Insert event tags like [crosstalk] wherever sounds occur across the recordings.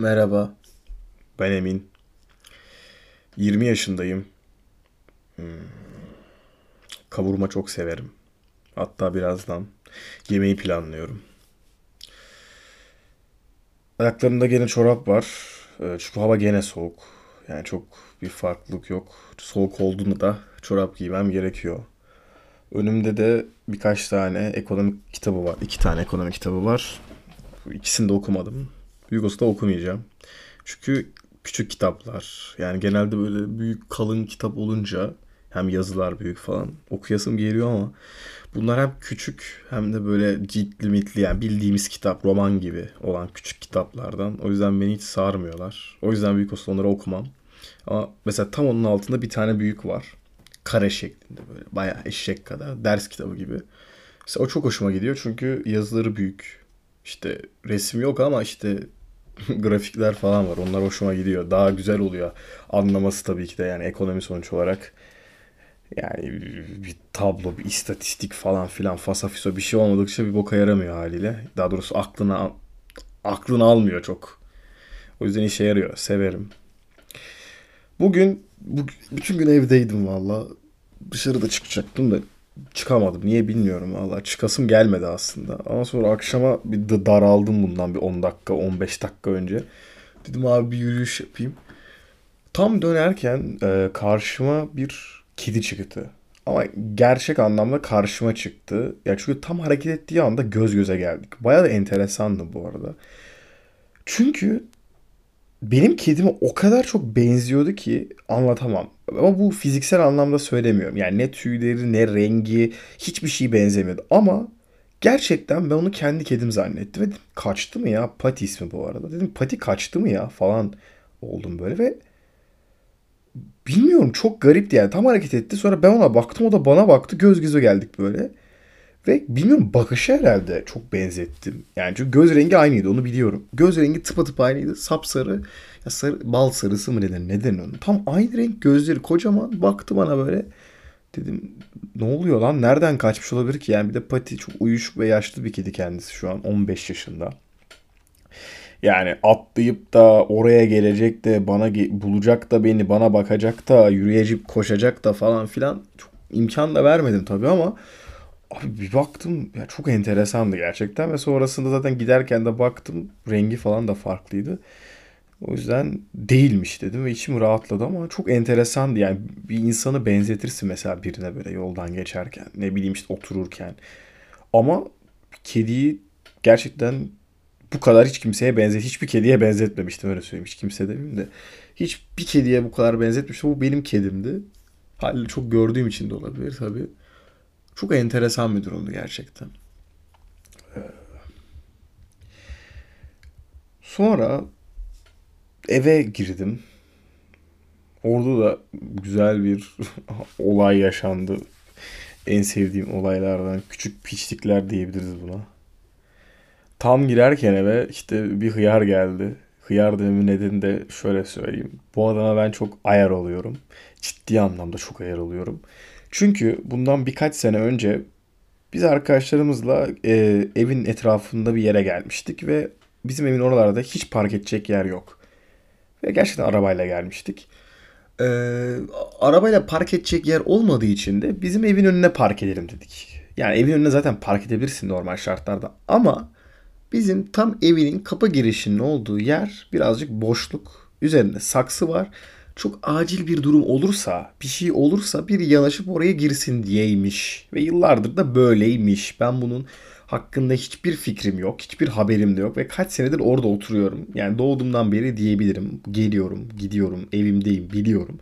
Merhaba, ben Emin. 20 yaşındayım. Hmm. Kavurma çok severim. Hatta birazdan yemeği planlıyorum. Ayaklarımda gene çorap var. Ee, Çünkü hava gene soğuk. Yani çok bir farklılık yok. Soğuk olduğunda da çorap giymem gerekiyor. Önümde de birkaç tane ekonomik kitabı var. İki tane ekonomik kitabı var. İkisini de okumadım. Yugos'u da okumayacağım. Çünkü küçük kitaplar. Yani genelde böyle büyük kalın kitap olunca hem yazılar büyük falan okuyasım geliyor ama bunlar hem küçük hem de böyle ciltli mitli yani bildiğimiz kitap roman gibi olan küçük kitaplardan. O yüzden beni hiç sarmıyorlar. O yüzden büyük olsa onları okumam. Ama mesela tam onun altında bir tane büyük var. Kare şeklinde böyle bayağı eşek kadar ders kitabı gibi. Mesela o çok hoşuma gidiyor çünkü yazıları büyük. İşte resim yok ama işte [laughs] grafikler falan var. Onlar hoşuma gidiyor. Daha güzel oluyor. Anlaması tabii ki de yani ekonomi sonuç olarak. Yani bir tablo, bir istatistik falan filan fasafiso bir şey olmadıkça bir boka yaramıyor haliyle. Daha doğrusu aklına aklını almıyor çok. O yüzden işe yarıyor. Severim. Bugün bu, bütün gün evdeydim valla. Dışarıda çıkacaktım da çıkamadım. Niye bilmiyorum valla. Çıkasım gelmedi aslında. Ama sonra akşama bir de daraldım bundan bir 10 dakika 15 dakika önce. Dedim abi bir yürüyüş yapayım. Tam dönerken e, karşıma bir kedi çıktı. Ama gerçek anlamda karşıma çıktı. Ya çünkü tam hareket ettiği anda göz göze geldik. Bayağı da enteresandı bu arada. Çünkü benim kedime o kadar çok benziyordu ki anlatamam. Ama bu fiziksel anlamda söylemiyorum. Yani ne tüyleri ne rengi hiçbir şey benzemiyordu. Ama gerçekten ben onu kendi kedim zannettim. Ve dedim, kaçtı mı ya? Pati ismi bu arada. Dedim Pati kaçtı mı ya falan oldum böyle ve bilmiyorum çok garipti yani. Tam hareket etti. Sonra ben ona baktım o da bana baktı. Göz göze geldik böyle. Ve bilmiyorum bakışı herhalde çok benzettim. Yani çünkü göz rengi aynıydı onu biliyorum. Göz rengi tıpatıp aynıydı. Sapsarı, ya sarı, bal sarısı mı neden neden onu? Tam aynı renk gözleri kocaman baktı bana böyle. Dedim ne oluyor lan nereden kaçmış olabilir ki? Yani bir de Pati çok uyuşuk ve yaşlı bir kedi kendisi şu an 15 yaşında. Yani atlayıp da oraya gelecek de bana bulacak da beni bana bakacak da yürüyecek koşacak da falan filan çok imkan da vermedim tabii ama Abi bir baktım ya çok enteresandı gerçekten ve sonrasında zaten giderken de baktım rengi falan da farklıydı. O yüzden değilmiş dedim ve içim rahatladı ama çok enteresandı. Yani bir insanı benzetirsin mesela birine böyle yoldan geçerken ne bileyim işte otururken. Ama kediyi gerçekten bu kadar hiç kimseye benzet hiçbir kediye benzetmemiştim öyle söyleyeyim hiç kimse demeyeyim de. Hiç bir kediye bu kadar benzetmiştim. Bu benim kedimdi. Haliyle çok gördüğüm için de olabilir tabii. Çok enteresan bir durumdu gerçekten. Sonra eve girdim. Orada da güzel bir [laughs] olay yaşandı. En sevdiğim olaylardan küçük piçlikler diyebiliriz buna. Tam girerken eve işte bir hıyar geldi. Hıyar dememin nedeni de şöyle söyleyeyim. Bu adama ben çok ayar oluyorum. Ciddi anlamda çok ayar oluyorum. Çünkü bundan birkaç sene önce biz arkadaşlarımızla e, evin etrafında bir yere gelmiştik ve bizim evin oralarda hiç park edecek yer yok. Ve gerçekten arabayla gelmiştik. E, arabayla park edecek yer olmadığı için de bizim evin önüne park edelim dedik. Yani evin önüne zaten park edebilirsin normal şartlarda ama bizim tam evinin kapı girişinin olduğu yer birazcık boşluk. Üzerinde saksı var çok acil bir durum olursa, bir şey olursa bir yanaşıp oraya girsin diyeymiş. Ve yıllardır da böyleymiş. Ben bunun hakkında hiçbir fikrim yok, hiçbir haberim de yok ve kaç senedir orada oturuyorum. Yani doğduğumdan beri diyebilirim. Geliyorum, gidiyorum, evimdeyim, biliyorum.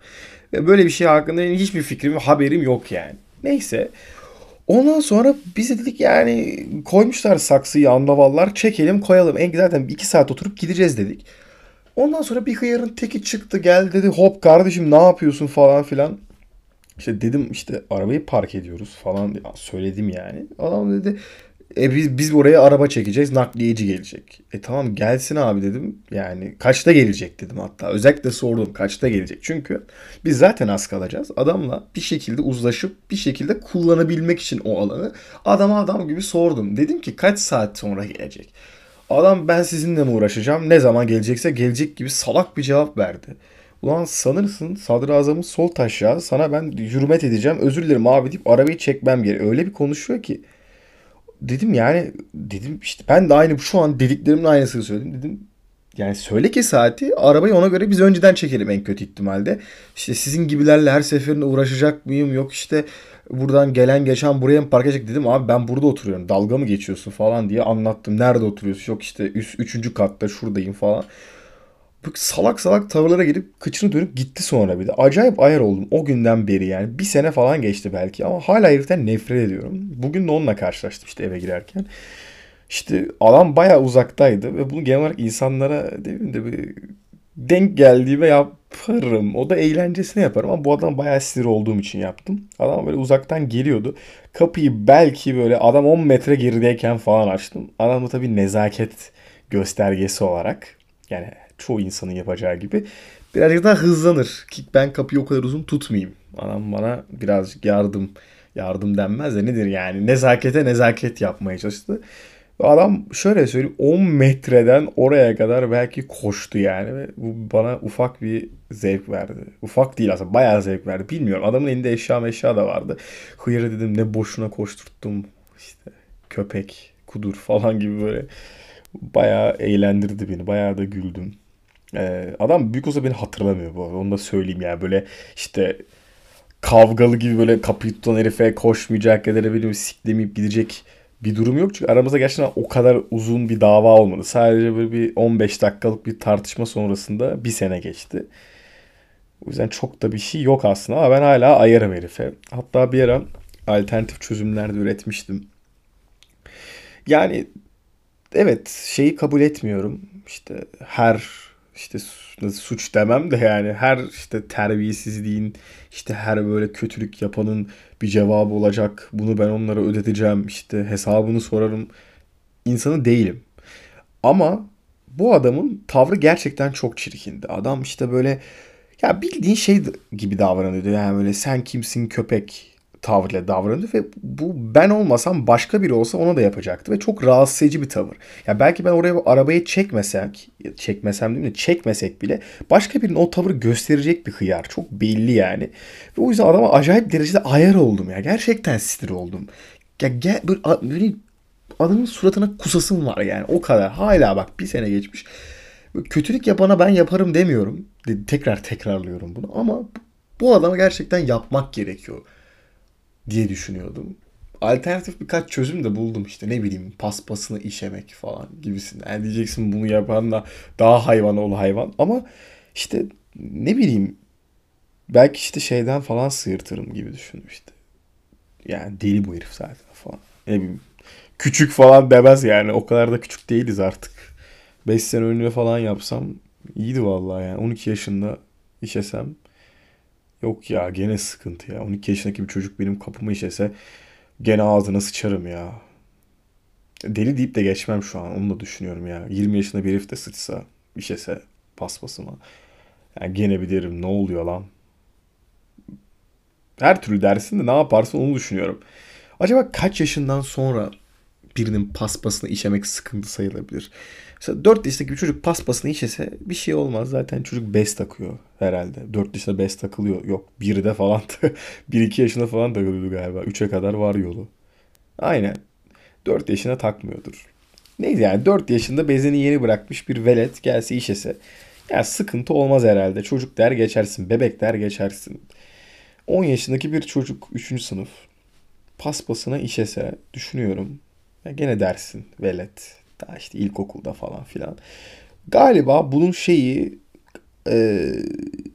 Ve böyle bir şey hakkında hiçbir fikrim, haberim yok yani. Neyse. Ondan sonra biz de dedik yani koymuşlar saksıyı andavallar çekelim koyalım. En zaten iki saat oturup gideceğiz dedik. Ondan sonra bir hıyarın teki çıktı geldi dedi hop kardeşim ne yapıyorsun falan filan. İşte dedim işte arabayı park ediyoruz falan söyledim yani. Adam dedi e biz, biz oraya araba çekeceğiz nakliyeci gelecek. E tamam gelsin abi dedim. Yani kaçta gelecek dedim hatta. Özellikle sordum kaçta gelecek. Çünkü biz zaten az kalacağız. Adamla bir şekilde uzlaşıp bir şekilde kullanabilmek için o alanı adama adam gibi sordum. Dedim ki kaç saat sonra gelecek. Adam ben sizinle mi uğraşacağım? Ne zaman gelecekse gelecek gibi salak bir cevap verdi. Ulan sanırsın sadrazamın sol taşağı sana ben hürmet edeceğim özür dilerim abi deyip arabayı çekmem gerekiyor. Öyle bir konuşuyor ki. Dedim yani dedim işte ben de aynı şu an dediklerimin aynısını söyledim. Dedim yani söyle ki saati arabayı ona göre biz önceden çekelim en kötü ihtimalde. İşte sizin gibilerle her seferinde uğraşacak mıyım? Yok işte buradan gelen geçen buraya mı park edecek dedim. Abi ben burada oturuyorum. Dalga mı geçiyorsun falan diye anlattım. Nerede oturuyorsun? Yok işte üst, üçüncü katta şuradayım falan. Bu salak salak tavırlara gelip kıçını dönüp gitti sonra bir de. Acayip ayar oldum o günden beri yani. Bir sene falan geçti belki ama hala heriften nefret ediyorum. Bugün de onunla karşılaştım işte eve girerken. İşte alan bayağı uzaktaydı ve bunu genel olarak insanlara değil de bir denk geldiğime yaparım. O da eğlencesine yaparım ama bu adam bayağı sinir olduğum için yaptım. Adam böyle uzaktan geliyordu. Kapıyı belki böyle adam 10 metre gerideyken falan açtım. Adam da tabii nezaket göstergesi olarak yani çoğu insanın yapacağı gibi birazcık daha hızlanır. Ki ben kapıyı o kadar uzun tutmayayım. Adam bana birazcık yardım yardım denmez de nedir yani nezakete nezaket yapmaya çalıştı. Adam şöyle söyleyeyim 10 metreden oraya kadar belki koştu yani ve bu bana ufak bir zevk verdi. Ufak değil aslında bayağı zevk verdi. Bilmiyorum adamın elinde eşya meşya da vardı. Hıyarı dedim ne boşuna koşturttum işte köpek kudur [laughs] falan gibi böyle bayağı eğlendirdi beni. Bayağı da güldüm. Ee, adam büyük olsa beni hatırlamıyor bu arada. Onu da söyleyeyim yani böyle işte kavgalı gibi böyle kapıyı tutan herife koşmayacak ya da böyle siklemeyip gidecek bir durum yok. Çünkü aramızda gerçekten o kadar uzun bir dava olmadı. Sadece böyle bir 15 dakikalık bir tartışma sonrasında bir sene geçti. O yüzden çok da bir şey yok aslında ama ben hala ayarım herife. Hatta bir ara alternatif çözümler de üretmiştim. Yani evet şeyi kabul etmiyorum. İşte her işte suç demem de yani her işte terbiyesizliğin işte her böyle kötülük yapanın bir cevabı olacak. Bunu ben onlara ödeteceğim işte hesabını sorarım. insanı değilim. Ama bu adamın tavrı gerçekten çok çirkindi. Adam işte böyle ya bildiğin şey gibi davranıyordu. Yani böyle sen kimsin köpek tavrıyla davrandı ve bu ben olmasam başka biri olsa ona da yapacaktı ve çok rahatsız edici bir tavır. Ya belki ben oraya arabayı çekmesek, çekmesem değil mi? Çekmesek bile başka birinin o tavırı gösterecek bir hıyar. Çok belli yani. Ve o yüzden adama acayip derecede ayar oldum ya. Gerçekten sinir oldum. Ya gel böyle, böyle adamın suratına kusasım var yani. O kadar. Hala bak bir sene geçmiş. Kötülük yapana ben yaparım demiyorum. Tekrar tekrarlıyorum bunu ama bu adama gerçekten yapmak gerekiyor diye düşünüyordum. Alternatif birkaç çözüm de buldum işte ne bileyim paspasını işemek falan gibisinden. Yani diyeceksin bunu yapan da daha hayvan ol hayvan ama işte ne bileyim belki işte şeyden falan sıyırtırım gibi düşündüm işte. Yani deli bu herif zaten falan. Ne bileyim küçük falan demez yani o kadar da küçük değiliz artık. 5 sene önce falan yapsam iyiydi vallahi yani 12 yaşında işesem Yok ya gene sıkıntı ya. 12 yaşındaki bir çocuk benim kapımı işese gene ağzına sıçarım ya. Deli deyip de geçmem şu an. Onu da düşünüyorum ya. 20 yaşında bir herif de sıçsa, işese paspasıma. Yani gene bir derim ne oluyor lan? Her türlü dersin de ne yaparsın onu düşünüyorum. Acaba kaç yaşından sonra birinin paspasını işemek sıkıntı sayılabilir? Mesela 4 yaşındaki bir çocuk paspasını işese bir şey olmaz. Zaten çocuk bez takıyor herhalde. 4 yaşında bez takılıyor. Yok 1'de falan 1-2 [laughs] yaşında falan takılıyordu galiba. 3'e kadar var yolu. Aynen. 4 yaşına takmıyordur. Neyse yani 4 yaşında bezini yeni bırakmış bir velet gelse işese. Ya sıkıntı olmaz herhalde. Çocuk der geçersin. Bebek der geçersin. 10 yaşındaki bir çocuk 3. sınıf paspasına işese düşünüyorum. Ya gene dersin velet. Daha işte ilkokulda falan filan. Galiba bunun şeyi e,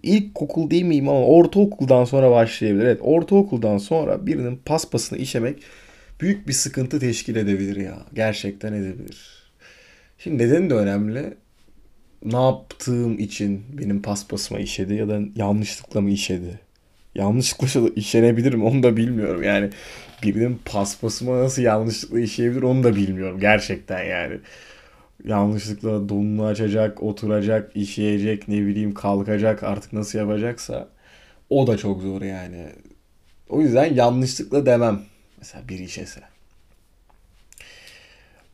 ilkokul değil miyim ama ortaokuldan sonra başlayabilir. Evet ortaokuldan sonra birinin paspasını işemek büyük bir sıkıntı teşkil edebilir ya. Gerçekten edebilir. Şimdi neden de önemli. Ne yaptığım için benim paspasıma işedi ya da yanlışlıkla mı işedi? Yanlışlıkla işlenebilir mi onu da bilmiyorum. Yani birinin paspasıma nasıl yanlışlıkla işleyebilir onu da bilmiyorum. Gerçekten yani. Yanlışlıkla donunu açacak, oturacak, işleyecek, ne bileyim kalkacak artık nasıl yapacaksa o da çok zor yani. O yüzden yanlışlıkla demem. Mesela bir işese.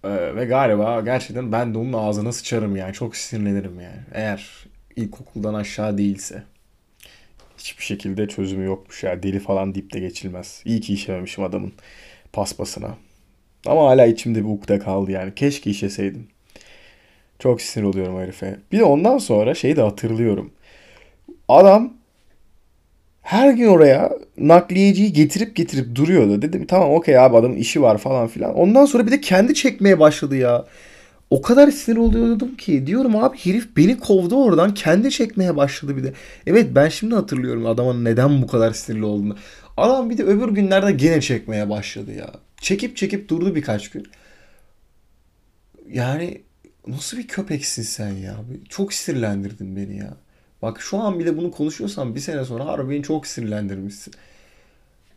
Ee, ve galiba gerçekten ben de onun ağzına sıçarım yani. Çok sinirlenirim yani. Eğer ilkokuldan aşağı değilse. Hiçbir şekilde çözümü yokmuş ya. Deli falan deyip de geçilmez. İyi ki işememişim adamın paspasına. Ama hala içimde bir ukde kaldı yani. Keşke işeseydim. Çok sinir oluyorum herife. Bir de ondan sonra şeyi de hatırlıyorum. Adam her gün oraya nakliyeciyi getirip getirip duruyordu. Dedim tamam okey abi adamın işi var falan filan. Ondan sonra bir de kendi çekmeye başladı ya. O kadar sinir oluyordum ki diyorum abi herif beni kovdu oradan kendi çekmeye başladı bir de. Evet ben şimdi hatırlıyorum adamın neden bu kadar sinirli olduğunu. Adam bir de öbür günlerde gene çekmeye başladı ya. Çekip çekip durdu birkaç gün. Yani nasıl bir köpeksin sen ya? Çok sinirlendirdin beni ya. Bak şu an bile bunu konuşuyorsan bir sene sonra harbi çok sinirlendirmişsin.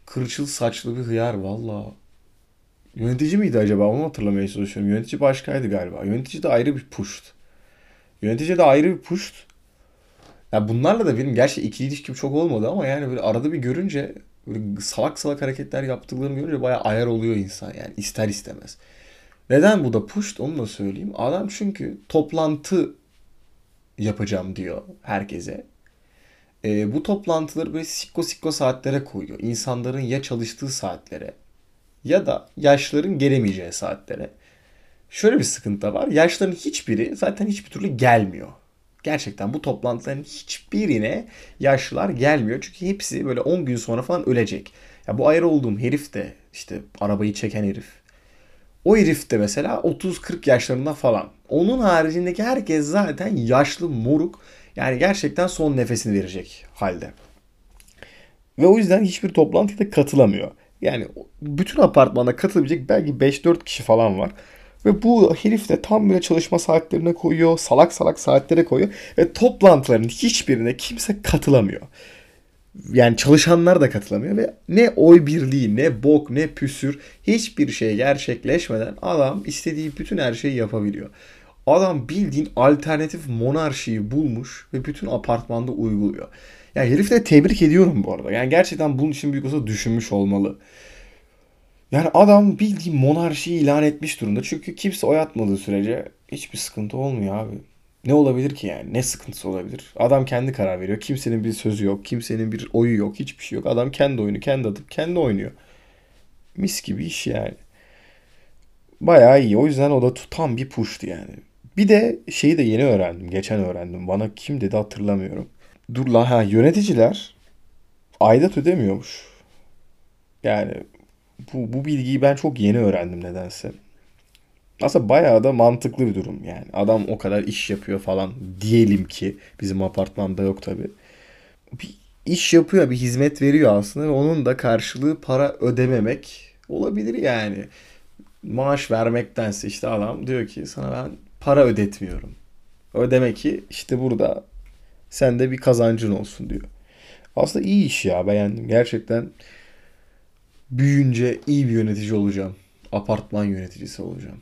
Kırçıl saçlı bir hıyar valla. Yönetici miydi acaba onu hatırlamaya çalışıyorum. Yönetici başkaydı galiba. Yönetici de ayrı bir puşt. Yönetici de ayrı bir puşt. Ya bunlarla da benim gerçi ikili ilişkim çok olmadı ama yani böyle arada bir görünce böyle salak salak hareketler yaptıklarını görünce bayağı ayar oluyor insan yani ister istemez. Neden bu da puşt onu da söyleyeyim. Adam çünkü toplantı yapacağım diyor herkese. E, bu toplantıları böyle sikko sikko saatlere koyuyor. İnsanların ya çalıştığı saatlere ya da yaşların gelemeyeceği saatlere. Şöyle bir sıkıntı var. Yaşların hiçbiri zaten hiçbir türlü gelmiyor. Gerçekten bu toplantıların hiçbirine yaşlılar gelmiyor. Çünkü hepsi böyle 10 gün sonra falan ölecek. Ya bu ayrı olduğum herif de işte arabayı çeken herif. O herif de mesela 30-40 yaşlarında falan. Onun haricindeki herkes zaten yaşlı moruk. Yani gerçekten son nefesini verecek halde. Ve o yüzden hiçbir toplantıya da katılamıyor. Yani bütün apartmanda katılabilecek belki 5-4 kişi falan var. Ve bu herif de tam böyle çalışma saatlerine koyuyor. Salak salak saatlere koyuyor. Ve toplantıların hiçbirine kimse katılamıyor. Yani çalışanlar da katılamıyor ve ne oy birliği ne bok ne püsür hiçbir şey gerçekleşmeden adam istediği bütün her şeyi yapabiliyor. Adam bildiğin alternatif monarşiyi bulmuş ve bütün apartmanda uyguluyor. Yani herif de tebrik ediyorum bu arada. Yani gerçekten bunun için büyük olsa düşünmüş olmalı. Yani adam bildiğin monarşiyi ilan etmiş durumda. Çünkü kimse oy atmadığı sürece hiçbir sıkıntı olmuyor abi. Ne olabilir ki yani? Ne sıkıntısı olabilir? Adam kendi karar veriyor. Kimsenin bir sözü yok. Kimsenin bir oyu yok. Hiçbir şey yok. Adam kendi oyunu kendi atıp kendi oynuyor. Mis gibi iş yani. Bayağı iyi. O yüzden o da tutan bir puştu yani. Bir de şeyi de yeni öğrendim. Geçen öğrendim. Bana kim dedi hatırlamıyorum. Dur la ha yöneticiler aidat ödemiyormuş. Yani bu, bu bilgiyi ben çok yeni öğrendim nedense. Aslında bayağı da mantıklı bir durum yani. Adam o kadar iş yapıyor falan diyelim ki bizim apartmanda yok tabi. Bir iş yapıyor, bir hizmet veriyor aslında ve onun da karşılığı para ödememek olabilir yani. Maaş vermektense işte adam diyor ki sana ben para ödetmiyorum. Ödeme ki işte burada sende bir kazancın olsun diyor. Aslında iyi iş ya beğendim. Gerçekten büyüyünce iyi bir yönetici olacağım. Apartman yöneticisi olacağım.